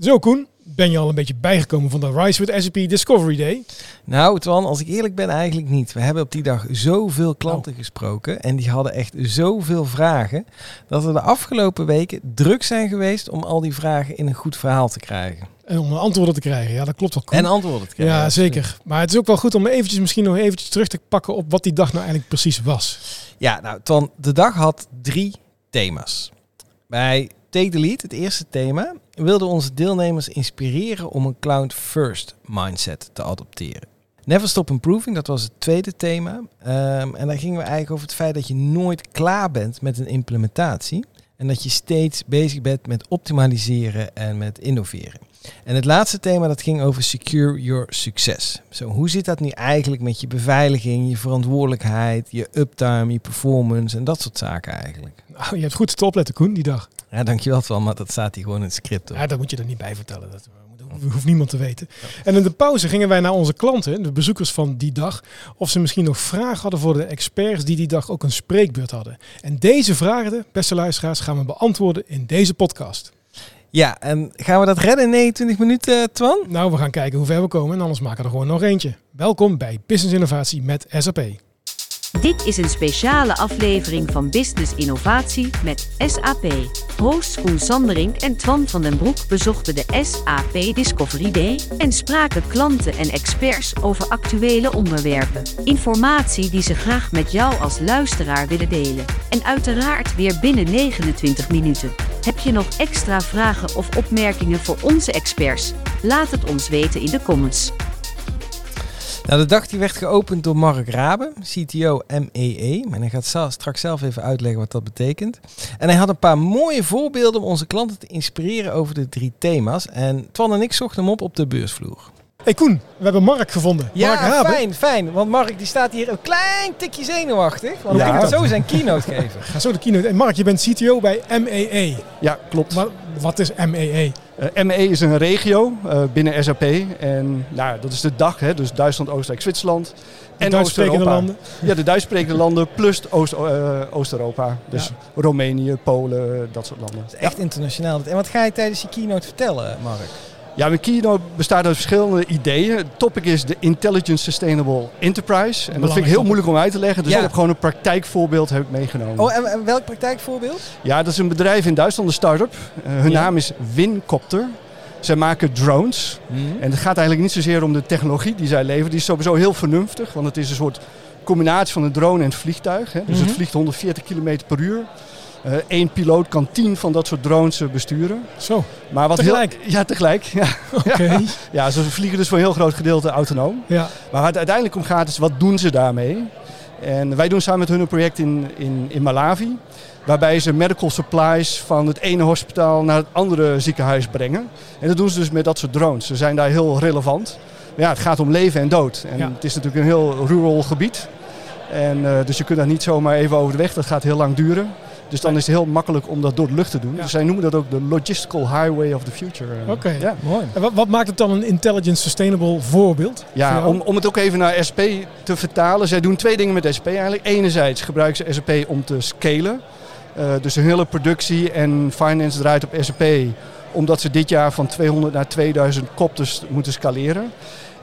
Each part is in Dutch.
Zo Koen, ben je al een beetje bijgekomen van de Rise with SAP Discovery Day? Nou, Twan, als ik eerlijk ben, eigenlijk niet. We hebben op die dag zoveel klanten gesproken en die hadden echt zoveel vragen, dat we de afgelopen weken druk zijn geweest om al die vragen in een goed verhaal te krijgen. En om antwoorden te krijgen, ja dat klopt wel Koen. En antwoorden te krijgen. ja, zeker. Maar het is ook wel goed om eventjes misschien nog eventjes terug te pakken op wat die dag nou eigenlijk precies was. Ja, nou Twan, de dag had drie thema's. Bij Take the Lead, het eerste thema, wilden onze deelnemers inspireren om een cloud first mindset te adopteren. Never Stop Improving, dat was het tweede thema. Ehm, en daar gingen we eigenlijk over het feit dat je nooit klaar bent met een implementatie. En dat je steeds bezig bent met optimaliseren en met innoveren. En het laatste thema dat ging over Secure Your Success. Zo, hoe zit dat nu eigenlijk met je beveiliging, je verantwoordelijkheid, je uptime, je performance en dat soort zaken eigenlijk? Nou, je hebt goed te opletten Koen, die dag. Ja, dankjewel wel, maar dat staat hier gewoon in het script. Hoor. Ja, dat moet je er niet bij vertellen. Dat hoeft niemand te weten. En in de pauze gingen wij naar onze klanten, de bezoekers van die dag, of ze misschien nog vragen hadden voor de experts die die dag ook een spreekbeurt hadden. En deze vragen, beste luisteraars, gaan we beantwoorden in deze podcast. Ja, en gaan we dat redden in 29 minuten, Twan? Nou, we gaan kijken hoe ver we komen en anders maken we er gewoon nog eentje. Welkom bij Business Innovatie met SAP. Dit is een speciale aflevering van Business Innovatie met SAP. Host Koen Sanderink en Twan van den Broek bezochten de SAP Discovery Day en spraken klanten en experts over actuele onderwerpen. Informatie die ze graag met jou als luisteraar willen delen. En uiteraard weer binnen 29 minuten. Heb je nog extra vragen of opmerkingen voor onze experts? Laat het ons weten in de comments. Nou, de dag die werd geopend door Mark Raben, CTO MEE. En hij gaat straks zelf even uitleggen wat dat betekent. En hij had een paar mooie voorbeelden om onze klanten te inspireren over de drie thema's. En Twan en ik zochten hem op op de beursvloer. Hey Koen, we hebben Mark gevonden. Ja, Mark Raben. fijn, fijn. Want Mark die staat hier een klein tikje zenuwachtig. Want ja. ik zo zijn keynote geven. Ga zo de keynote. En Mark, je bent CTO bij MEE. Ja, klopt. Maar wat is MEE? Uh, ME is een regio uh, binnen SAP. En nou, dat is de dag, hè, dus Duitsland, Oostenrijk, Zwitserland. De en Duits-sprekende landen? Ja, de Duits-sprekende landen plus Oost, uh, Oost-Europa. Dus ja. Roemenië, Polen, dat soort landen. Het is echt ja. internationaal. En wat ga je tijdens je keynote vertellen, Mark? Ja, mijn keynote bestaat uit verschillende ideeën. Het topic is de Intelligent Sustainable Enterprise. En dat vind ik heel moeilijk om uit te leggen. Dus ja. ik heb gewoon een praktijkvoorbeeld heb ik meegenomen. Oh, en, welk praktijkvoorbeeld? Ja, dat is een bedrijf in Duitsland, een start-up. Uh, hun ja. naam is Wincopter. Zij maken drones. Mm -hmm. En het gaat eigenlijk niet zozeer om de technologie die zij leveren. Die is sowieso heel vernuftig. Want het is een soort combinatie van een drone en het vliegtuig. Hè. Dus mm -hmm. het vliegt 140 km per uur. Eén uh, piloot kan tien van dat soort drones uh, besturen. Zo, maar wat tegelijk? Heel, ja, tegelijk. Ja. Okay. ja, ze vliegen dus voor een heel groot gedeelte autonoom. Ja. Maar waar het uiteindelijk om gaat is, wat doen ze daarmee? En wij doen samen met hun een project in, in, in Malawi. Waarbij ze medical supplies van het ene hospitaal naar het andere ziekenhuis brengen. En dat doen ze dus met dat soort drones. Ze zijn daar heel relevant. Maar ja, het gaat om leven en dood. En ja. het is natuurlijk een heel rural gebied. En, uh, dus je kunt daar niet zomaar even over de weg. Dat gaat heel lang duren. Dus dan is het heel makkelijk om dat door de lucht te doen. Ja. Dus zij noemen dat ook de logistical highway of the future. Oké, okay. ja. mooi. En wat, wat, maakt het dan een intelligent sustainable voorbeeld? Ja, om, om het ook even naar SP te vertalen. Zij doen twee dingen met SP eigenlijk. Enerzijds gebruiken ze SP om te scalen. Uh, dus hun hele productie en finance draait op SAP. Omdat ze dit jaar van 200 naar 2000 kopters moeten scaleren.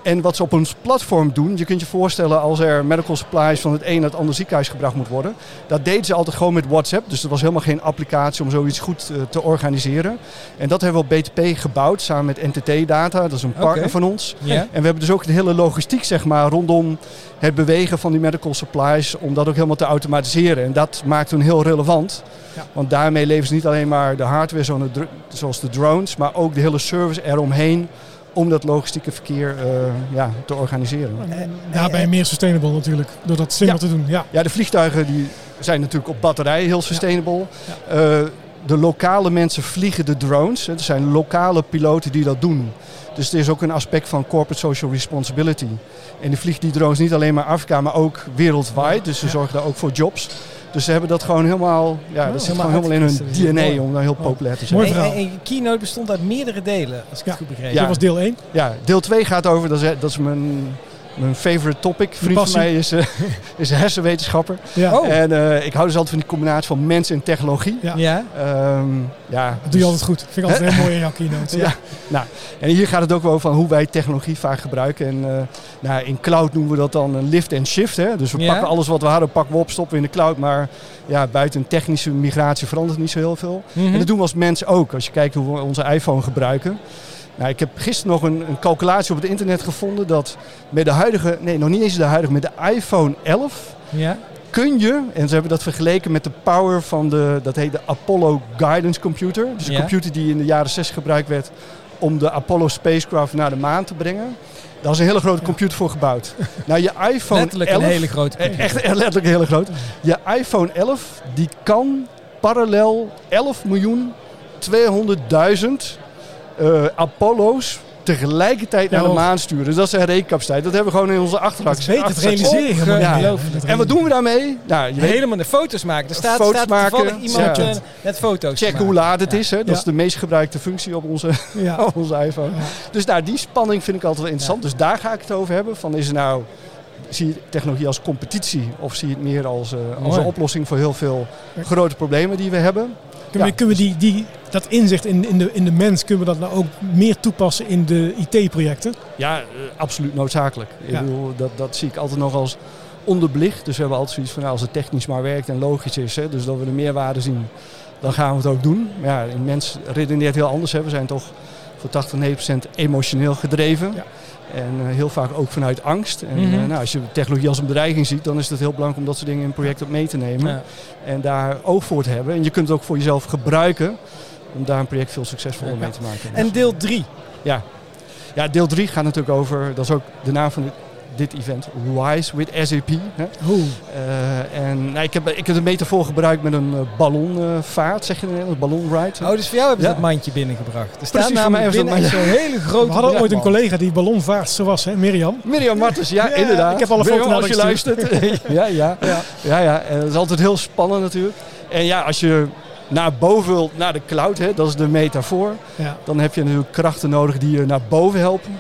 En wat ze op ons platform doen, je kunt je voorstellen als er medical supplies van het een naar het andere ziekenhuis gebracht moet worden. Dat deden ze altijd gewoon met WhatsApp. Dus er was helemaal geen applicatie om zoiets goed uh, te organiseren. En dat hebben we op BTP gebouwd samen met NTT Data. Dat is een partner okay. van ons. Yeah. En we hebben dus ook de hele logistiek zeg maar, rondom het bewegen van die medical supplies. Om dat ook helemaal te automatiseren. En dat maakt hun heel relevant. Ja. Want daarmee leveren ze niet alleen maar de hardware zoals de drones. Maar ook de hele service eromheen om dat logistieke verkeer uh, ja, te organiseren. En daarbij meer sustainable natuurlijk, door dat ja. te doen. Ja. ja, de vliegtuigen die zijn natuurlijk op batterij heel sustainable. Ja. Uh, de lokale mensen vliegen de drones. Er zijn lokale piloten die dat doen. Dus er is ook een aspect van corporate social responsibility. En die vliegen die drones niet alleen maar Afrika, maar ook wereldwijd. Dus ze zorgen daar ook voor jobs. Dus ze hebben dat gewoon helemaal, ja, dat zit gewoon helemaal in hun DNA om daar heel populair te zijn. Mooi verhaal. En, en je keynote bestond uit meerdere delen, als ik ja. het goed begreep. Ja. Dat was deel 1. Ja, deel 2 gaat over, dat is, dat is mijn Mijn favorite topic. Vriend van mij is, eh, is een hersenwetenschapper. Ja, Oh. En eh, ik hou dus altijd van die combinatie van mens en technologie. Ja. Ja. Ehm, ja, dat doe je altijd goed. Vind ik altijd heel mooi in jouw keynotes. Ja. Nou, en hier gaat het ook wel van hoe wij technologie vaak gebruiken. En eh, nou, in cloud noemen we dat dan een lift en shift. Hè? Dus we Ja. pakken alles wat we hadden, pakken we op, stoppen we in de cloud. Maar ja, buiten een technische migratie verandert niet zo heel veel. Mhm. En dat doen we als mens ook. Als je kijkt hoe we onze iPhone gebruiken. Nou, ik heb gisteren nog een, een calculatie op het internet gevonden dat met de huidige, nee nog niet eens de huidige, met de iPhone 11 Ja. kun je, en ze hebben dat vergeleken met de power van de, dat heet de Apollo Guidance Computer. Dus een Ja. computer die in de jaren 60 gebruikt werd om de Apollo spacecraft naar de maan te brengen. Daar is een hele grote computer voor gebouwd. Nou, je iPhone Letterlijk 11, een hele grote computer. Echt, letterlijk heel groot. Je iPhone 11 die kan parallel 11 miljoen 200.000 eh, Apollo's tegelijkertijd Ja, naar de maan sturen. Dus dat is een rekencapaciteit. Dat hebben we gewoon in onze achterdak. Dat weet het realiseren. Ja. Dat En wat doen we daarmee? Nou, je Helemaal de foto's maken. Er staat, Foto's staat maken, iemand ja. eh, met foto's checken hoe laat het is. Hè? Dat Ja. is de meest gebruikte functie op onze, Ja. op onze iPhone. Ja. Dus nou, die spanning vind ik altijd wel interessant. Dus daar ga ik het over hebben. Van is het nou, zie je technologie als competitie of zie je het meer als, eh, als een oplossing voor heel veel grote problemen die we hebben? Kunnen, we, kunnen we die, die, dat inzicht in, in, de, in de mens, kunnen we dat nou ook meer toepassen in de IT-projecten? Ja, eh, absoluut noodzakelijk. Ik bedoel, dat, dat zie ik altijd nog als onderbelicht. Dus we hebben altijd zoiets van nou, als het technisch maar werkt en logisch is, hè, dus dat we de meerwaarde zien, dan gaan we het ook doen. Maar ja, een mens redeneert heel anders. Hè. We zijn toch voor 80, 90% emotioneel gedreven. Ja. En eh, heel vaak ook vanuit angst. En Mhm. eh, nou, als je technologie als een bedreiging ziet, dan is het heel belangrijk om dat soort dingen in een project op mee te nemen. Ja. En daar oog voor te hebben. En je kunt het ook voor jezelf gebruiken om daar een project veel succesvoller mee te maken. En deel 3. Ja. ja, deel 3 gaat natuurlijk over, dat is ook de naam van dit, event, Rise with SAP. Hè. Eh, en nou, ik, heb, ik heb de metafoor gebruikt met een eh, ballonvaart, zeg je in het Nederlands, ballonride. Oh, dus voor jou hebben ze Ja. dat mandje binnengebracht. Er staat namelijk dat binnen zo'n hele grote we hadden ooit een collega die ballonvaartster was, hè, Mirjam. Mirjam Martens, ja, Ja, inderdaad. ik heb al een Mirjam, foto als je luistert. ja, ja, ja. ja, ja. En het is altijd heel spannend natuurlijk. En ja, als je naar boven wilt, naar de cloud, hè, dat is de metafoor. Ja. Dan heb je natuurlijk krachten nodig die je naar boven helpen.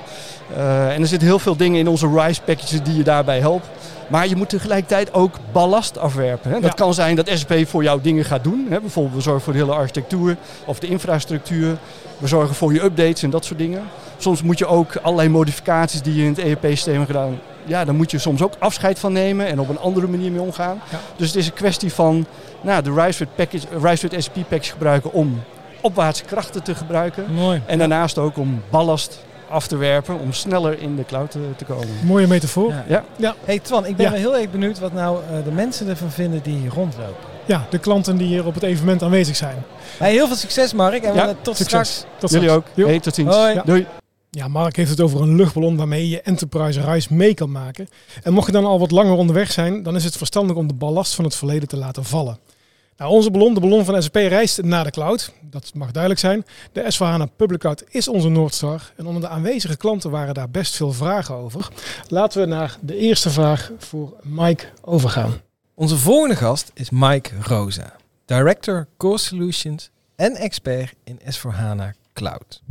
Eh, en er zitten heel veel dingen in onze RISE packages die je daarbij helpen. Maar je moet tegelijkertijd ook ballast afwerpen. Hè. Dat Ja. kan zijn dat SAP voor jou dingen gaat doen. Hè. Bijvoorbeeld we zorgen voor de hele architectuur of de infrastructuur. We zorgen voor je updates en dat soort dingen. Soms moet je ook allerlei modificaties die je in het ERP-systeem hebt gedaan... Ja, daar moet je soms ook afscheid van nemen en op een andere manier mee omgaan. Ja. Dus het is een kwestie van nou, de RISE with, package, RISE with SAP package gebruiken om opwaartse krachten te gebruiken. Mooi. En daarnaast ook om ballast af te werpen om sneller in de cloud te, te komen. Mooie metafoor. Ja. Ja. Hey Twan, ik ben Ja. wel heel erg benieuwd wat nou eh, de mensen ervan vinden die hier rondlopen. Ja, de klanten die hier op het evenement aanwezig zijn. Hey, heel veel succes Mark en Ja, we- tot Succes. straks. Tot Jullie straks. ook. Hey, tot ziens. Hoi. Ja. Doei. Ja, Mark heeft het over een luchtballon waarmee je Enterprise Reis mee kan maken. En mocht je dan al wat langer onderweg zijn, dan is het verstandig om de ballast van het verleden te laten vallen. Nou, onze ballon, de ballon van SAP, reist naar de cloud. Dat mag duidelijk zijn. De S4HANA Public Cloud is onze Noordstar. En onder de aanwezige klanten waren daar best veel vragen over. Laten we naar de eerste vraag voor Mike overgaan. Onze volgende gast is Mike Rosa, Director Core Solutions en expert in S4HANA Cloud.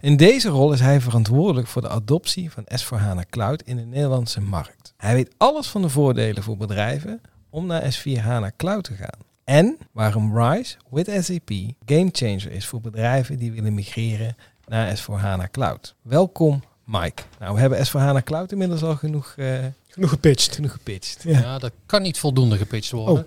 In deze rol is hij verantwoordelijk voor de adoptie van S4HANA Cloud in de Nederlandse markt. Hij weet alles van de voordelen voor bedrijven om naar S4HANA Cloud te gaan. En waarom RISE with SAP gamechanger is voor bedrijven die willen migreren naar S4HANA Cloud. Welkom Mike. Nou, we hebben S4HANA Cloud inmiddels al genoeg, eh, Genoeg gepitcht. genoeg gepitcht. Ja. Ja, dat kan niet voldoende gepitcht worden.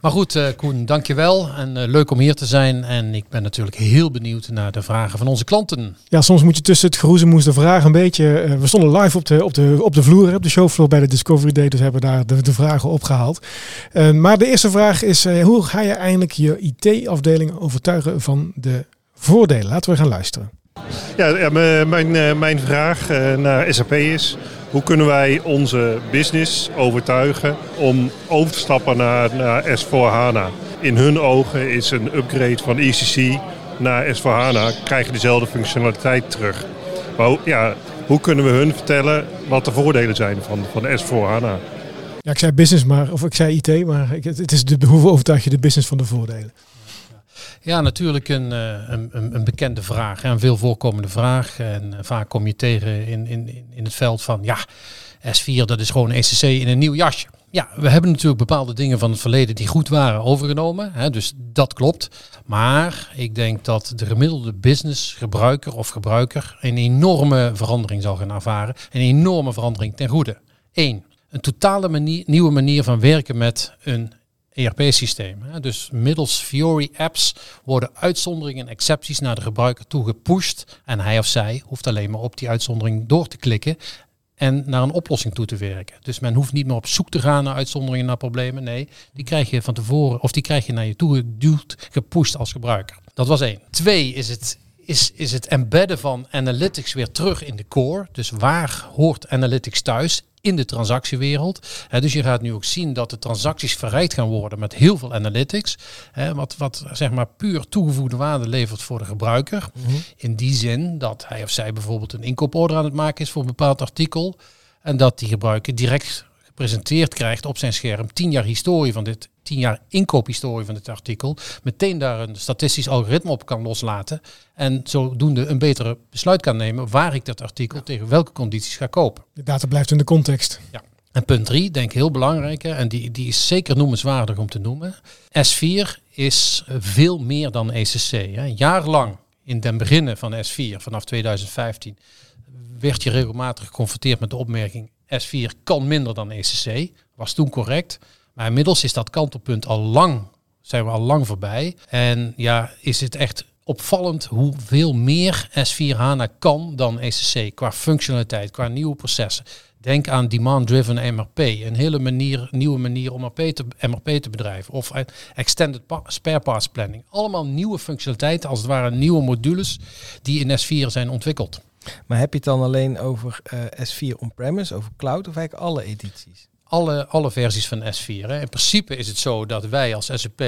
Maar goed, eh Koen, dankjewel. En eh, leuk om hier te zijn. En ik ben natuurlijk heel benieuwd naar de vragen van onze klanten. Ja, soms moet je tussen het geroezemoes de vraag een beetje... eh, we stonden live op de, op de, op de vloer, op de showfloor bij de Discovery Day. Dus hebben daar de, de vragen opgehaald. Eh, maar de eerste vraag is, eh, hoe ga je eindelijk je IT-afdeling overtuigen van de voordelen? Laten we gaan luisteren. Ja, m- mijn, eh, mijn vraag eh, naar SAP is: hoe kunnen wij onze business overtuigen om over te stappen naar, naar S4HANA? In hun ogen is een upgrade van ECC naar S4HANA, krijg je dezelfde functionaliteit terug. Maar ja, hoe kunnen we hun vertellen wat de voordelen zijn van, van S4HANA? Ja, ik zei business, maar, of ik zei IT, maar het is de, hoe overtuig je de business van de voordelen? Ja, natuurlijk een, eh, een, een, een bekende vraag. Een veel voorkomende vraag. En eh, vaak kom je tegen in, in, in- het veld van ja, S4, dat is gewoon ECC in een nieuw jasje. Ja, we hebben natuurlijk bepaalde dingen van het verleden die goed waren overgenomen. Hè, dus dat klopt. Maar ik denk dat de gemiddelde business gebruiker of gebruiker een enorme verandering zal gaan ervaren. Een enorme verandering ten goede. Eén, een totale manier, nieuwe manier van werken met een ERP-systeem. Dus middels Fiori apps worden uitzonderingen en excepties naar de gebruiker toe gepusht. En hij of zij hoeft alleen maar op die uitzondering door te klikken en naar een oplossing toe te werken. Dus men hoeft niet meer op zoek te gaan naar uitzonderingen, naar problemen. Nee, die krijg je van tevoren, of die krijg je naar je toe geduwd, gepusht als gebruiker. Dat was één. Twee is het is, is het embedden van analytics weer terug in de core. Dus waar hoort analytics thuis? In de transactiewereld. dus je gaat nu ook zien dat de transacties verrijkt gaan worden met heel veel analytics. wat, wat zeg maar puur toegevoegde waarde levert voor de gebruiker. Mhm. In die zin dat hij of zij bijvoorbeeld een inkooporder aan het maken is voor een bepaald artikel. En dat die gebruiker direct gepresenteerd krijgt op zijn scherm. Tien jaar historie van dit, tien jaar inkoophistorie van dit artikel. Meteen daar een statistisch algoritme op kan loslaten. En zodoende een betere besluit kan nemen waar ik dat artikel tegen welke condities ga kopen. De data blijft in de context. Ja. En punt drie, denk ik heel belangrijk, en die, die is zeker noemenswaardig om te noemen. S4 is veel meer dan ECC. Hè. Jaarlang in den beginnen van S4, vanaf 2015, werd je regelmatig geconfronteerd met de opmerking S4 kan minder dan ECC. Was toen correct. Maar inmiddels is dat kantelpunt al lang, zijn we al lang voorbij. En ja, is het echt opvallend hoeveel meer S4 HANA kan dan ECC qua functionaliteit, qua nieuwe processen. Denk aan demand-driven MRP, een hele manier, nieuwe manier om MRP te, MRP te bedrijven. Of extended spare parts planning. Allemaal nieuwe functionaliteiten, als het ware nieuwe modules die in S4 zijn ontwikkeld. Maar heb je het dan alleen over uh, S4 on-premise, over cloud of eigenlijk alle edities? Alle, alle versies van S4. Hè. In principe is het zo dat wij als SAP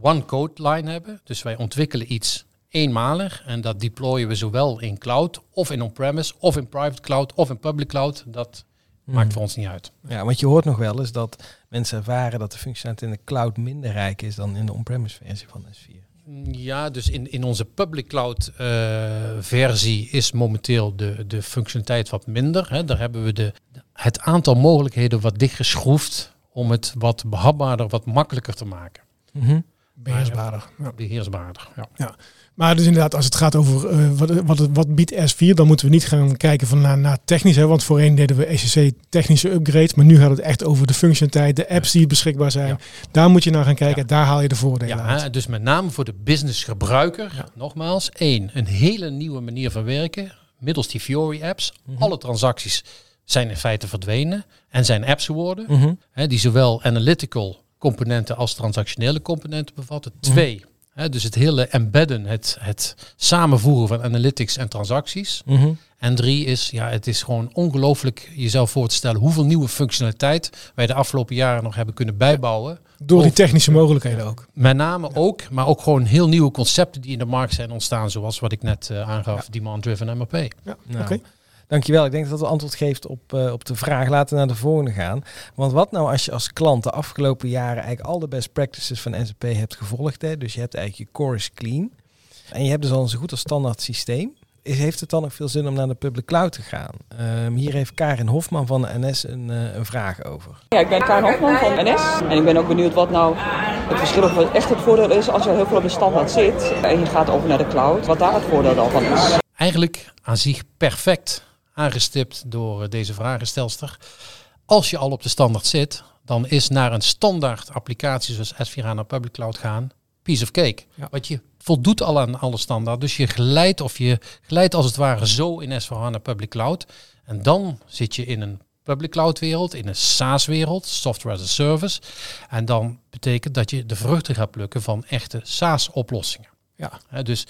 one code line hebben. Dus wij ontwikkelen iets eenmalig en dat deployen we zowel in cloud of in on-premise of in private cloud of in public cloud. Dat maakt hmm. voor ons niet uit. Ja, want je hoort nog wel eens dat mensen ervaren dat de functionaliteit in de cloud minder rijk is dan in de on-premise versie van S4. Ja, dus in, in onze public cloud uh, versie is momenteel de, de functionaliteit wat minder. Hè. Daar hebben we de, het aantal mogelijkheden wat dichtgeschroefd om het wat behapbaarder, wat makkelijker te maken. Mm Beheersbaarder. Ja. Beheersbaarder, ja. ja. Maar dus inderdaad, als het gaat over uh, wat, wat, wat biedt S4, dan moeten we niet gaan kijken van naar, naar technisch. Hè, want voorheen deden we ECC technische upgrades, maar nu gaat het echt over de functionaliteit, de apps die beschikbaar zijn. Daar moet je naar gaan kijken, daar haal je de voordelen ja, uit. Dus met name voor de business gebruiker, nogmaals, één, een hele nieuwe manier van werken middels die Fiori apps. Mhm. Alle transacties zijn in feite verdwenen en zijn apps geworden, mhm. hè, die zowel analytical componenten als transactionele componenten bevatten. Mhm. Twee, dus het hele embedden, het, het samenvoegen van analytics en transacties. Mhm. En drie is, ja, het is gewoon ongelooflijk jezelf voor te stellen hoeveel nieuwe functionaliteit wij de afgelopen jaren nog hebben kunnen bijbouwen. Door die technische mogelijkheden ook. Met name ook, maar ook gewoon heel nieuwe concepten die in de markt zijn ontstaan, zoals wat ik net uh, aangaf, demand-driven MRP. Ja, nou. oké. Dankjewel. Ik denk dat dat antwoord geeft op, uh, op de vraag. Laten we naar de volgende gaan. Want wat nou als je als klant de afgelopen jaren eigenlijk al de best practices van SAP hebt gevolgd. Hè? Dus je hebt eigenlijk je core is clean. En je hebt dus al een zo goed als standaard systeem. Is, heeft het dan nog veel zin om naar de public cloud te gaan? Um, hier heeft Karin Hofman van de NS een, uh, een vraag over. Ja, ik ben Karin Hofman van de NS. En ik ben ook benieuwd wat nou het verschil of het echt het voordeel is als je heel veel op de standaard zit. En je gaat over naar de cloud. Wat daar het voordeel dan van is. Eigenlijk aan zich perfect aangestipt door eh, deze vragenstelster. Als je al op de standaard zit, dan is naar een standaard applicatie zoals S4 HANA Public Cloud gaan piece of cake. Ja. Wat je voldoet al aan alle standaard. Dus je glijdt of je glijdt als het ware zo in S4 HANA Public Cloud. En dan zit je in een public cloud wereld, in een SaaS wereld, software as a service. En dan betekent dat je de vruchten gaat plukken van echte SaaS oplossingen. Ja. dus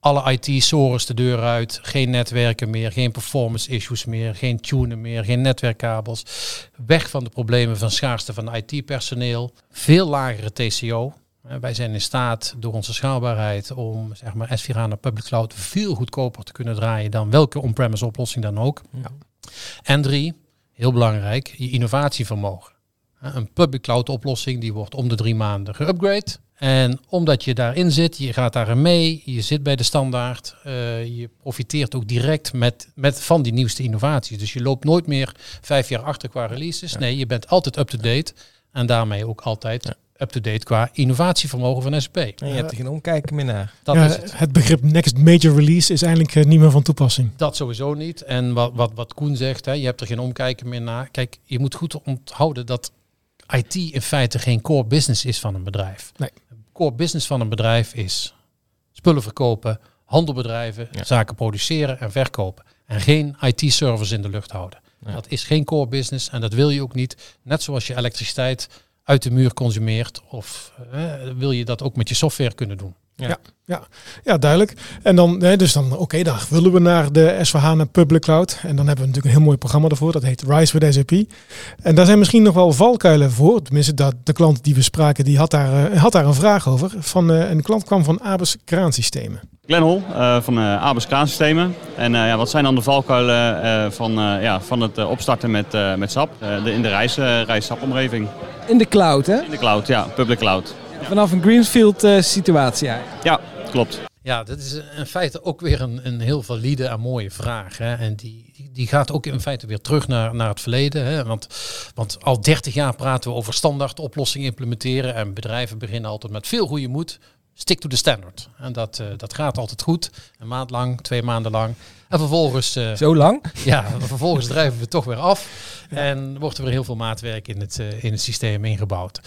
alle IT-sores de deur uit, geen netwerken meer, geen performance issues meer, geen tunen meer, geen netwerkkabels. Weg van de problemen van schaarste van IT-personeel, veel lagere TCO. Wij zijn in staat door onze schaalbaarheid om zeg maar, S4 HANA Public Cloud veel goedkoper te kunnen draaien dan welke on-premise oplossing dan ook. Ja. En drie, heel belangrijk, je innovatievermogen. Een public cloud oplossing die wordt om de drie maanden geüpgrade En omdat je daarin zit, je gaat daarin mee, je zit bij de standaard, eh, je profiteert ook direct met, met van die nieuwste innovaties. Dus je loopt nooit meer vijf jaar achter qua releases. Nee, je bent altijd up-to-date en daarmee ook altijd up-to-date qua innovatievermogen van SP. En je hebt er geen omkijken meer naar. Dat Ja, is het. het begrip next major release is eigenlijk eh, niet meer van toepassing. Dat sowieso niet. En wat, wat, wat Koen zegt, hè, je hebt er geen omkijken meer naar. Kijk, je moet goed onthouden dat IT in feite geen core business is van een bedrijf. Nee. Core business van een bedrijf is spullen verkopen, handel bedrijven, Ja. zaken produceren en verkopen. En geen IT-service in de lucht houden. Ja. Dat is geen core business en dat wil je ook niet. Net zoals je elektriciteit uit de muur consumeert, of eh, wil je dat ook met je software kunnen doen. Ja, duidelijk. En dan, hè, dus dan, oké, dan willen we naar de S4HANA Public Cloud. En dan hebben we natuurlijk een heel mooi programma daarvoor. Dat heet Rise with SAP. En daar zijn misschien nog wel valkuilen voor. Tenminste, dat de klant die we spraken, die had daar, eh, had daar een vraag over. Van, eh, een klant kwam van Abus Kraansystemen. Glenn Hol eh, van uh, Abus Kraansystemen. En eh, ja, wat zijn dan de valkuilen eh, van, eh, ja, van het opstarten met, eh, met SAP? Eh, de, in de reis, eh, reis-SAP-omgeving. In de cloud, hè? In de cloud, ja, public cloud. Vanaf een greenfield eh, situatie eigenlijk. Ja, klopt. Ja, dat is in feite ook weer een, een heel valide en mooie vraag. Hè? En die, die, die gaat ook in feite weer terug naar, naar het verleden. Hè? Want, want al 30 jaar praten we over standaard oplossingen implementeren. En bedrijven beginnen altijd met veel goede moed. Stick to the standard. En dat, eh, dat gaat altijd goed. Een maand lang, twee maanden lang. En vervolgens, eh, Zo lang? ja, vervolgens drijven we toch weer af. En wordt er weer heel veel maatwerk in het, eh, in het systeem ingebouwd.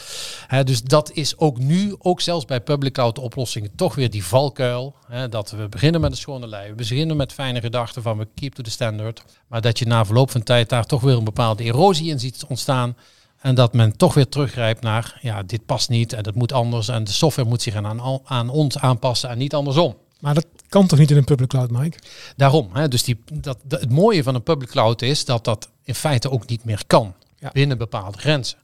Hè, dus dat is ook nu, ook zelfs bij public cloud oplossingen, toch weer die valkuil. Hè, dat we beginnen met een schone lei. We beginnen met fijne gedachten van we keep to the standard. Maar dat je na verloop van tijd daar toch weer een bepaalde erosie in ziet ontstaan. En dat men toch weer teruggrijpt naar, ja, dit past niet en dat moet anders. En de software moet zich aan, aan ons aanpassen en niet andersom. Maar dat kan toch niet in een public cloud, Mike? Daarom, hè, dus die, dat, dat- het mooie van een public cloud is dat dat in feite ook niet meer kan Ja. binnen bepaalde grenzen.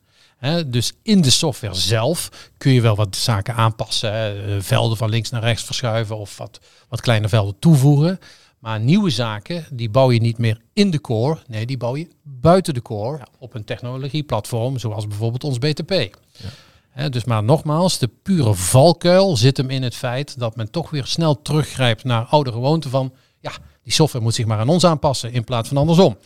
Dus in de software zelf kun je wel wat zaken aanpassen, eh, velden van links naar rechts verschuiven of wat, wat kleine velden toevoegen. Maar nieuwe zaken, die bouw je niet meer in de core, nee, die bouw je buiten de core op een technologieplatform, zoals bijvoorbeeld ons BTP. Dus maar nogmaals, de pure valkuil zit hem in het feit dat men toch weer snel teruggrijpt naar oude gewoonten van, ja, die software moet zich maar aan ons aanpassen in plaats van andersom.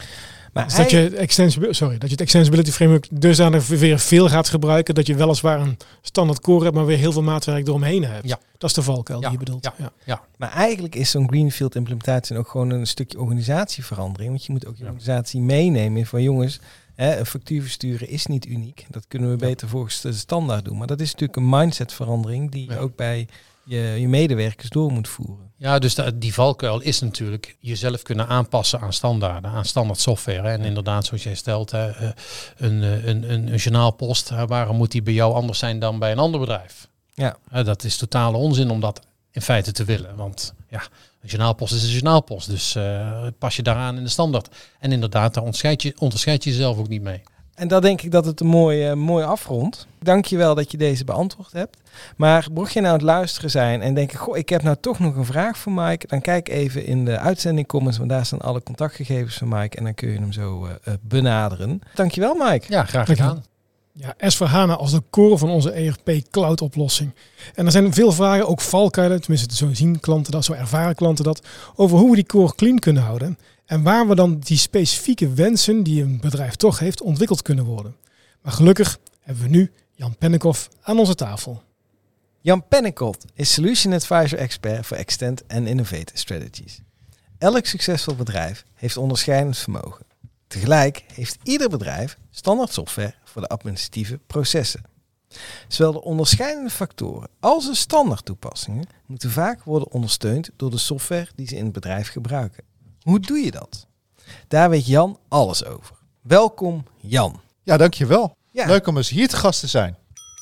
Maar Dus dat je, extensibility, sorry, dat je het Extensibility Framework dusdanig weer veel gaat gebruiken. Dat je weliswaar een standaard core hebt, maar weer heel veel maatwerk eromheen hebt. Ja. Dat is de valkuil Ja, die je bedoelt. ja. Ja. Ja, Maar eigenlijk is zo'n greenfield implementatie ook gewoon een stukje organisatieverandering. Want je moet ook je organisatie meenemen van jongens, hè, een factuur versturen is niet uniek. Dat kunnen we beter volgens de standaard doen. Maar dat is natuurlijk een mindsetverandering die ook bij je, je medewerkers door moet voeren. Ja, dus die valkuil is natuurlijk jezelf kunnen aanpassen aan standaarden, aan standaard software. hè. En inderdaad, zoals jij stelt, hè, eh, een, eh, een, een, een journaalpost, hè, waarom moet die bij jou anders zijn dan bij een ander bedrijf? Ja. Hè, dat is totale onzin om dat in feite te willen. Want ja, een journaalpost is een journaalpost, dus eh, pas je daaraan in de standaard. En inderdaad, daar onderscheid je, onderscheid je jezelf ook niet mee. En dat denk ik dat het een mooi, eh, mooi afrond. Dank je wel dat je deze beantwoord hebt. Maar mocht je nou aan het luisteren zijn en denken, goh, ik heb nou toch nog een vraag voor Mike, dan kijk even in de uitzending comments, want daar staan alle contactgegevens van Mike en dan kun je hem zo eh, eh, benaderen. Dankjewel Mike. Ja, graag gedaan. Ja, S4HANA als de core van onze ERP cloud oplossing. En er zijn veel vragen, ook valkuilen, tenminste zo zien klanten dat, zo ervaren klanten dat, over hoe we die core clean kunnen houden. En waar we dan die specifieke wensen die een bedrijf toch heeft ontwikkeld kunnen worden. Maar gelukkig hebben we nu Jan Pennekoff aan onze tafel. Jan Pennekot is Solution Advisor Expert voor Extend en Innovative Strategies. Elk succesvol bedrijf heeft onderscheidend vermogen. Tegelijk heeft ieder bedrijf standaard software voor de administratieve processen. Zowel de onderscheidende factoren als de standaard toepassingen moeten vaak worden ondersteund door de software die ze in het bedrijf gebruiken. Hoe doe je dat? Daar weet Jan alles over. Welkom Jan. Ja, dankjewel. Ja. Leuk om eens hier te gast te zijn.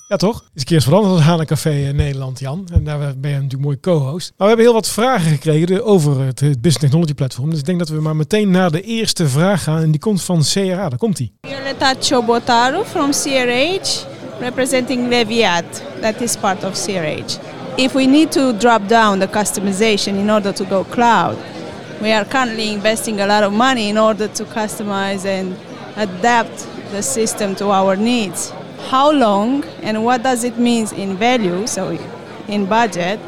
Ja toch? Is een keer eens veranderd als HANA Café in Nederland, Jan. En daar ben je natuurlijk mooi co-host. Maar we hebben heel wat vragen gekregen over het, het Business Technology Platform. Dus ik denk dat we maar meteen naar de eerste vraag gaan. En die komt van CRA. Daar komt die. Violeta Chobotaro from CRH, representing Leviat, that is part of CRH. If we need to drop down the customization in order to go cloud, we are currently investing a lot of money in order to customize and adapt the system to our needs. how long and what does it mean in value, so in budget,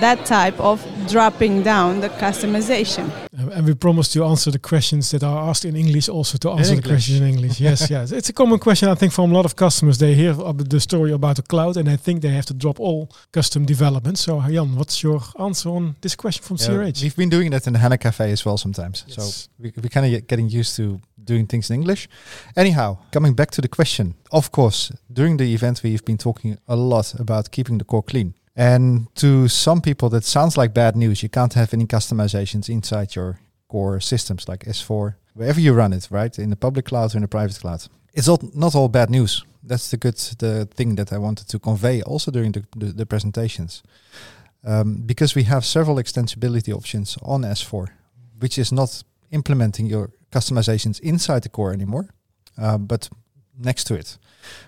that type of dropping down the customization. Uh, And we promise to answer the questions that are asked in English also to answer the English. questions in English. Yes, yes. It's a common question, I think, from a lot of customers. They hear the story about the cloud and they think they have to drop all custom development. So, Jan, what's your answer on this question from Yeah, CRH? we've been doing that in the HANA Cafe as well sometimes. Yes. So we, we're kind of getting used to doing things in English. Anyhow, coming back to the question, of course, during the event we've been talking a lot about keeping the core clean. And to some people, that sounds like bad news. You can't have any customizations inside your core systems like S4, wherever you run it, right? In the public cloud or in the private cloud. It's all, not all bad news. That's the good the thing that I wanted to convey also during the, the, the presentations. Um, because we have several extensibility options on S4, which is not implementing your customizations inside the core anymore, uh, but next to it.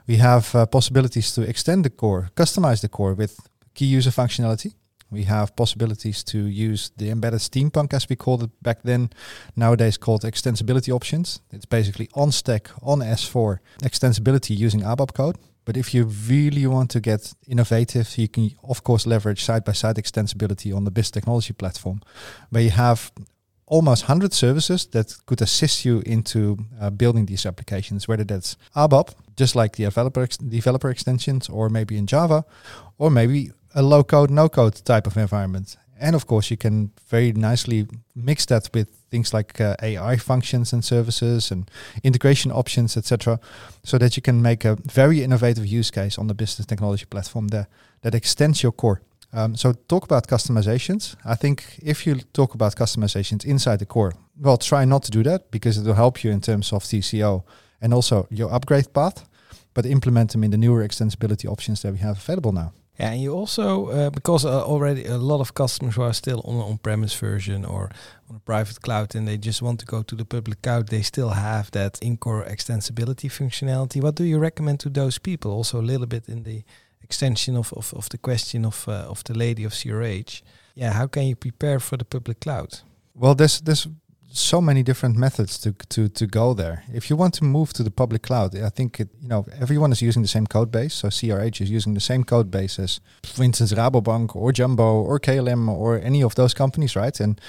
We have uh, possibilities to extend the core, customize the core with key user functionality. We have possibilities to use the embedded steampunk, as we called it back then, nowadays called extensibility options. It's basically on stack, on S4, extensibility using ABAP code. But if you really want to get innovative, you can of course leverage side-by-side extensibility on the BIS technology platform, where you have almost 100 services that could assist you into uh, building these applications, whether that's ABAP, just like the developer, ex- developer extensions, or maybe in Java, or maybe a low code, no code type of environment. And of course, you can very nicely mix that with things like uh, AI functions and services and integration options, etc., so that you can make a very innovative use case on the business technology platform there that extends your core. Um, so talk about customizations. I think if you talk about customizations inside the core, well, try not to do that because it will help you in terms of TCO and also your upgrade path, but implement them in the newer extensibility options that we have available now. Yeah, and you also uh, because uh, already a lot of customers who are still on an on-premise version or on a private cloud, and they just want to go to the public cloud, they still have that in-core extensibility functionality. What do you recommend to those people? Also, a little bit in the extension of of, of the question of uh, of the lady of CRH. Yeah, how can you prepare for the public cloud? Well, there's there's so many different methods to to to go there. If you want to move to the public cloud, I think it, you know everyone is using the same code base. So CRH is using the same code base as, for instance, Rabobank or Jumbo or KLM or any of those companies, right? And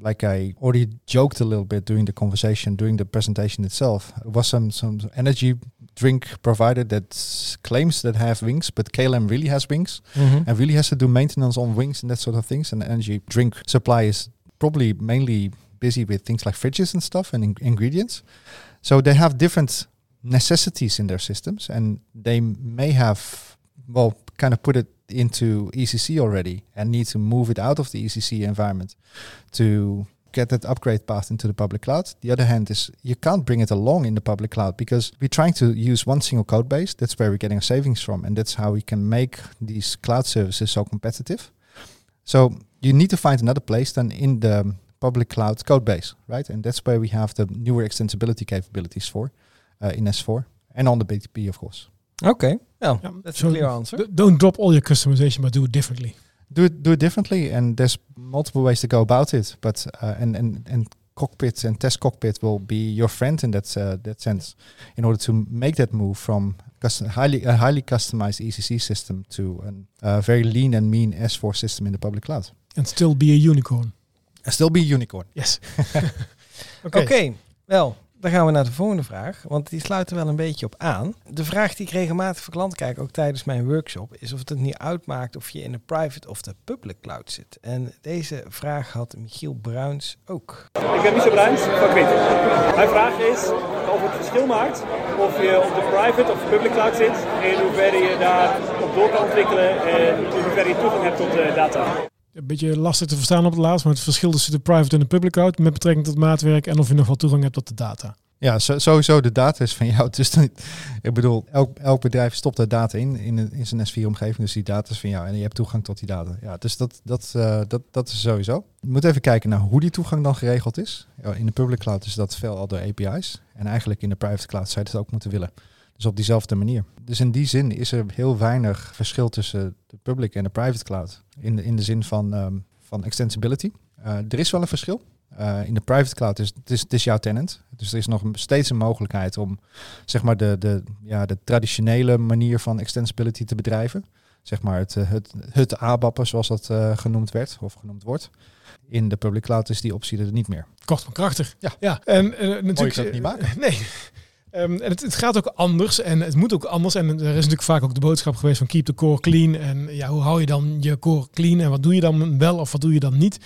like I already joked a little bit during the conversation, during the presentation itself, it was some some energy drink provider that claims that have wings, but KLM really has wings Mhm. and really has to do maintenance on wings and that sort of things. And energy drink supply is probably mainly busy with things like fridges and stuff and in- ingredients. So they have different necessities in their systems, and they may have well kind of put it into ECC already and need to move it out of the ECC environment to get that upgrade path into the public cloud. The other hand is you can't bring it along in the public cloud because we're trying to use one single code base. That's where we're getting our savings from, and that's how we can make these cloud services so competitive. So you need to find another place than in the public cloud code base, right? And that's where we have the newer extensibility capabilities for uh, in S4 and on the BTP, of course. Okay, well, Yeah, that's so a clear answer. d- don't drop all your customization, but do it differently. do it do it differently and there's multiple ways to go about it but uh, and and and cockpit and test cockpit will be your friend in that uh, that sense in order to make that move from custom, highly a highly customized ECC system to a uh, very lean and mean S4 system in the public cloud And still be a unicorn. And still be a unicorn Yes. Oké, wel, dan gaan we naar de volgende vraag, want die sluit er wel een beetje op aan. De vraag die ik regelmatig van klanten krijg, ook tijdens mijn workshop, is of het niet uitmaakt of je in de private of de public cloud zit. En deze vraag had Michiel Bruins ook. Ik ben Michel Bruins van Quint. Mijn vraag is of het verschil maakt of je op de private of public cloud zit en in hoeverre je daar op door kan ontwikkelen en in hoeverre je toegang hebt tot de data. Een beetje lastig te verstaan op het laatst, maar het verschil tussen de private en de public cloud met betrekking tot maatwerk en of je nog wel toegang hebt tot de data. Ja, sowieso de data is van jou. Dus dan, ik bedoel, elk, elk bedrijf stopt daar data in, in, in zijn S4-omgeving. Dus die data is van jou en je hebt toegang tot die data. Ja, dus dat, dat, eh, dat, dat is sowieso. Je moet even kijken naar hoe die toegang dan geregeld is. In de public cloud is dat veel al door API's. En eigenlijk in de private cloud zou je dat ook moeten willen. Dus op diezelfde manier. Dus in die zin is er heel weinig verschil tussen de public en de private cloud. In de, in de zin van, ehm, van extensibility. Eh, er is wel een verschil. Eh, in de private cloud is het, is het is jouw tenant. Dus er is nog steeds een mogelijkheid om zeg maar de, de, ja, de traditionele manier van extensibility te bedrijven. Zeg maar het, eh, het, het ABAP'en zoals dat genoemd werd of genoemd wordt. In de public cloud is die optie er niet meer. Kort maar krachtig. Ja. ja. En natuurlijk. kan het niet maken. Nee. Ehm, en het, het gaat ook anders en het moet ook anders. En er is natuurlijk vaak ook de boodschap geweest van keep the core clean. En ja, hoe hou je dan je core clean en wat doe je dan wel of wat doe je dan niet?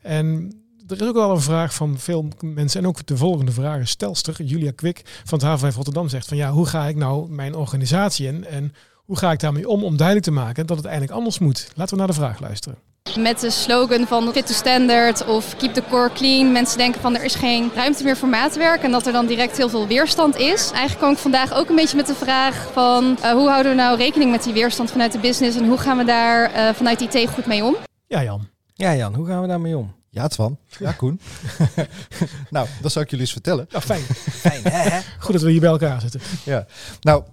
En er is ook wel een vraag van veel mensen en ook de volgende vraag is stelster. Julia Kwik van het HVF Rotterdam zegt van ja, hoe ga ik nou mijn organisatie in en hoe ga ik daarmee om om duidelijk te maken dat het eigenlijk anders moet? Laten we naar de vraag luisteren. Met de slogan van fit to standard of keep the core clean. Mensen denken van er is geen ruimte meer voor maatwerk en dat er dan direct heel veel weerstand is. Eigenlijk kwam ik vandaag ook een beetje met de vraag van eh, hoe houden we nou rekening met die weerstand vanuit de business en hoe gaan we daar eh, vanuit IT goed mee om? Ja Jan. Ja Jan, hoe gaan we daarmee om? Ja, Twan. Ja, Koen. nou, dat zal ik jullie eens vertellen. Ja, fijn. Fijn hè? Goed dat we hier bij elkaar zitten. Ja, nou,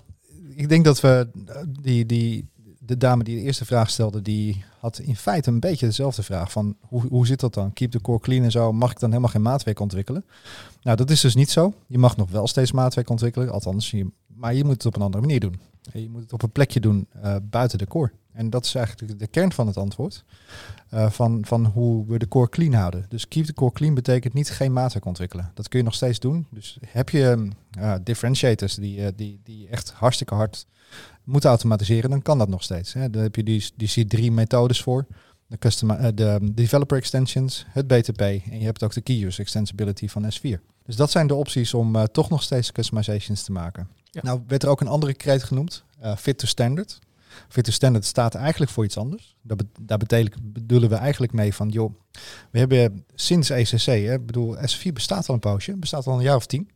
ik denk dat we eh, die, die, de dame die de eerste vraag stelde, die had in feite een beetje dezelfde vraag van hoe, hoe zit dat dan? Keep the core clean en zo, mag ik dan helemaal geen maatwerk ontwikkelen? Nou, dat is dus niet zo. Je mag nog wel steeds maatwerk ontwikkelen, althans, je, maar je moet het op een andere manier doen. Je moet het op een plekje doen eh, buiten de core. En dat is eigenlijk de kern van het antwoord. eh, van, van hoe we de core clean houden. Dus keep the core clean betekent niet geen maatwerk ontwikkelen. Dat kun je nog steeds doen. Dus heb je ehm, ja, differentiators die, eh, die, die echt hartstikke hard moeten automatiseren, dan kan dat nog steeds. Hè. Daar heb je die, die C3-methodes voor. De, custom, eh, de developer extensions, het BTP en je hebt ook de key use extensibility van S4. Dus dat zijn de opties om eh, toch nog steeds customizations te maken. Ja. Nou werd er ook een andere kreet genoemd, eh, fit to standard. Fit to standard staat eigenlijk voor iets anders. Be- daar bedoelen we eigenlijk mee van, joh, we hebben sinds ECC, hè, bedoel, S4 bestaat al een poosje, bestaat al een jaar of tien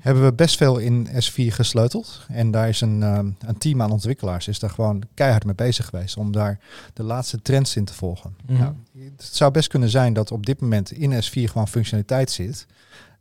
hebben we best veel in S4 gesleuteld. En daar is een, ehm, een team aan ontwikkelaars is daar gewoon keihard mee bezig geweest om daar de laatste trends in te volgen. Mhm. Nou, het zou best kunnen zijn dat op dit moment in S4 gewoon functionaliteit zit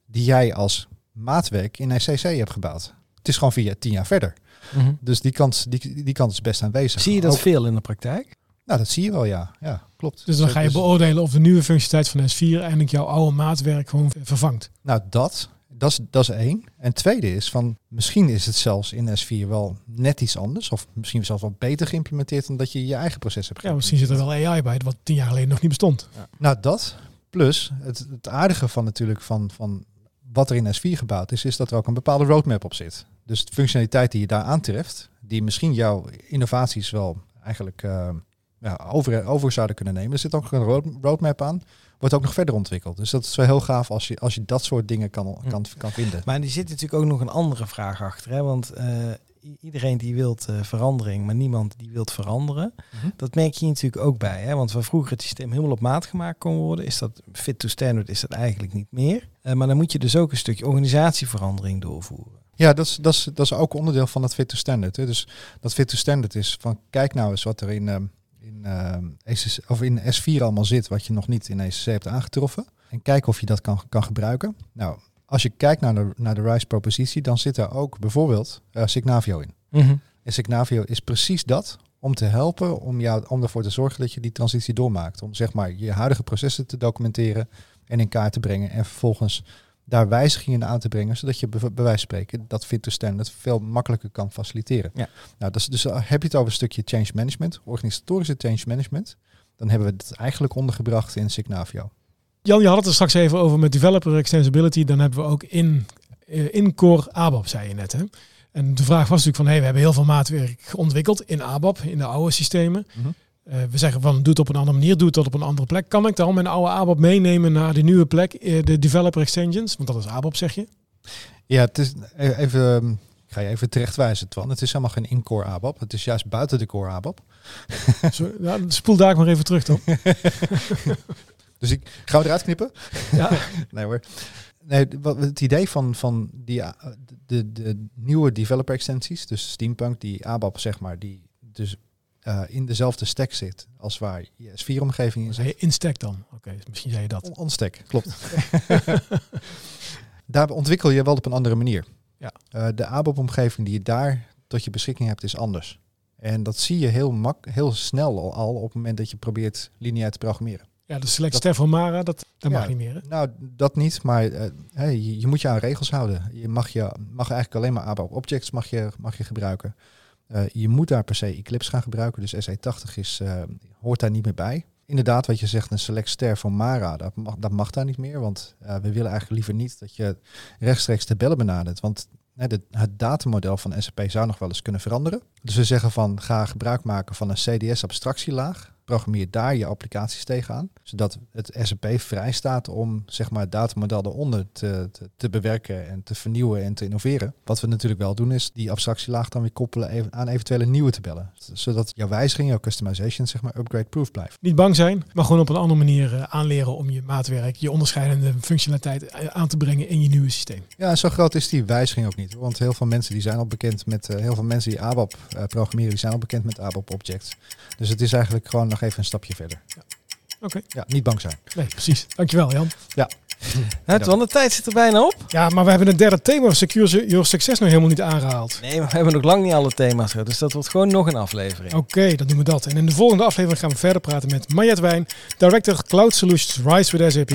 die jij als maatwerk in ECC hebt gebouwd. Het is gewoon via tien jaar verder. Mhm. Dus die kant, die, die kant is best aanwezig. Zie je dat Ook- veel in de praktijk? Nou, dat zie je wel, ja. Ja, klopt. Dus dan ga je Dus- beoordelen of de nieuwe functionaliteit van S4 eigenlijk jouw oude maatwerk gewoon vervangt. Nou, dat, dat, is, dat is één. En tweede is van, misschien is het zelfs in S4 wel net iets anders. Of misschien zelfs wel beter geïmplementeerd dan dat je je eigen proces hebt Ja, misschien zit er wel AI bij, wat tien jaar geleden nog niet bestond. Nou, dat. Plus, het, het aardige van natuurlijk van, van wat er in S4 gebouwd is, is dat er ook een bepaalde roadmap op zit. Dus de functionaliteit die je daar aantreft, die misschien jouw innovaties wel eigenlijk eh, ja, over, over zouden kunnen nemen. Er zit ook een road- roadmap aan, wordt ook nog verder ontwikkeld. Dus dat is wel heel gaaf als je, als je dat soort dingen kan, kan, kan vinden. Maar er zit natuurlijk ook nog een andere vraag achter. Hè? Want eh, iedereen die wil verandering, maar niemand die wil veranderen. Mhm. Dat merk je natuurlijk ook bij. Hè? Want waar vroeger het systeem helemaal op maat gemaakt kon worden, is dat fit to standard is dat eigenlijk niet meer. Eh, maar dan moet je dus ook een stukje organisatieverandering doorvoeren. Ja, dat is, dat, is, dat is ook onderdeel van het fit to standard. Hè. Dus dat fit to standard is van kijk nou eens wat er in, ehm, in, ehm, ECC of in S4 allemaal zit, wat je nog niet in ECC hebt aangetroffen. En kijk of je dat kan, kan gebruiken. Nou, als je kijkt naar de, naar de RISE propositie, dan zit daar ook bijvoorbeeld eh, Signavio in. En Signavio is precies dat om te helpen, om, jou, om ervoor te zorgen dat je die transitie doormaakt. Om zeg maar je huidige processen te documenteren en in kaart te brengen. En vervolgens daar wijzigingen aan te brengen, zodat je bij wijze van spreken dat fit to standard veel makkelijker kan faciliteren. Ja. Nou, dus, dus heb je het over een stukje change management, organisatorische change management, dan hebben we het eigenlijk ondergebracht in Signavio. Jan, je had het er straks even over met developer extensibility. Dan hebben we ook in, eh, in core ABAP, zei je net. Hè? En de vraag was natuurlijk van, hey, we hebben heel veel maatwerk ontwikkeld in ABAP, in de oude systemen. Mhm. Eh, we zeggen van, doe het op een andere manier, doe het op een andere plek. Kan ik dan mijn oude ABAP meenemen naar de nieuwe plek, eh, de developer extensions? Want dat is ABAP, zeg je. Ja, het is even, ehm, ik ga je even terechtwijzen, Twan. Het is helemaal geen in-core ABAP. Het is juist buiten de core ABAP. Spoel daar maar even terug dan. Dus ik gaan we eruit knippen? Ja. nee hoor. Nee, wat, het idee van, van die, a- de, de nieuwe developer extensies, dus Steampunk, die ABAP zeg maar, die dus eh, in dezelfde stack zit als waar je S4-omgeving in zit. in stack dan? Oké, misschien zei je dat. On, on stack, klopt. daar ontwikkel je wel op een andere manier. Ja. Eh, de ABAP-omgeving die je daar tot je beschikking hebt, is anders. En dat zie je heel, mak heel snel al, al op het moment dat je probeert lineair te programmeren. Ja, de select van Mara, dat, dat Ja, mag niet meer. Hè? Nou, dat niet, maar eh, hey, je, je moet je aan regels houden. Je mag, je, mag eigenlijk alleen maar ABAP objects mag je, mag je gebruiken. Eh, je moet daar per se Eclipse gaan gebruiken, dus SE80 is, eh, hoort daar niet meer bij. Inderdaad, wat je zegt, een select ster voor Mara, dat mag, dat mag daar niet meer. Want we willen eigenlijk liever niet dat je rechtstreeks tabellen benadert. Want de, het datamodel van SAP zou nog wel eens kunnen veranderen. Dus we zeggen van ga gebruik maken van een CDS-abstractielaag. Programmeer daar je applicaties tegenaan. Zodat het SAP vrij staat om zeg maar, het datamodel eronder te, te, te bewerken en te vernieuwen en te innoveren. Wat we natuurlijk wel doen is die abstractielaag dan weer koppelen aan eventuele nieuwe tabellen. Zodat jouw wijziging, jouw customization zeg maar upgrade-proof blijft. Niet bang zijn, maar gewoon op een andere manier eh, aanleren om je maatwerk, je onderscheidende functionaliteit eh, aan te brengen in je nieuwe systeem. Ja, zo groot is die wijziging ook niet. Want heel veel mensen die zijn al bekend met eh, heel veel mensen die ABAP programmeren, die zijn al bekend met ABAP objects. Dus het is eigenlijk gewoon nog even een stapje verder. Oké. Ja, niet bang zijn. Nee, precies. Dankjewel Jan. Ja. Het, want de tijd zit er bijna op. Ja, maar we hebben het derde thema, Secure Your Success, nog helemaal niet aangehaald. Nee, maar we hebben nog lang niet alle thema's gehad. Dus dat wordt gewoon nog een aflevering. Oké, dan doen we dat. En in de volgende aflevering gaan we verder praten met Mariette Wijn, Director Cloud Solutions Rise with SAP.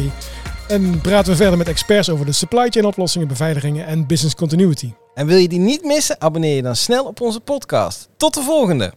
En praten we verder met experts over de supply chain oplossingen, beveiligingen en business continuity. En wil je die niet missen? Abonneer je dan snel op onze podcast. Tot de volgende!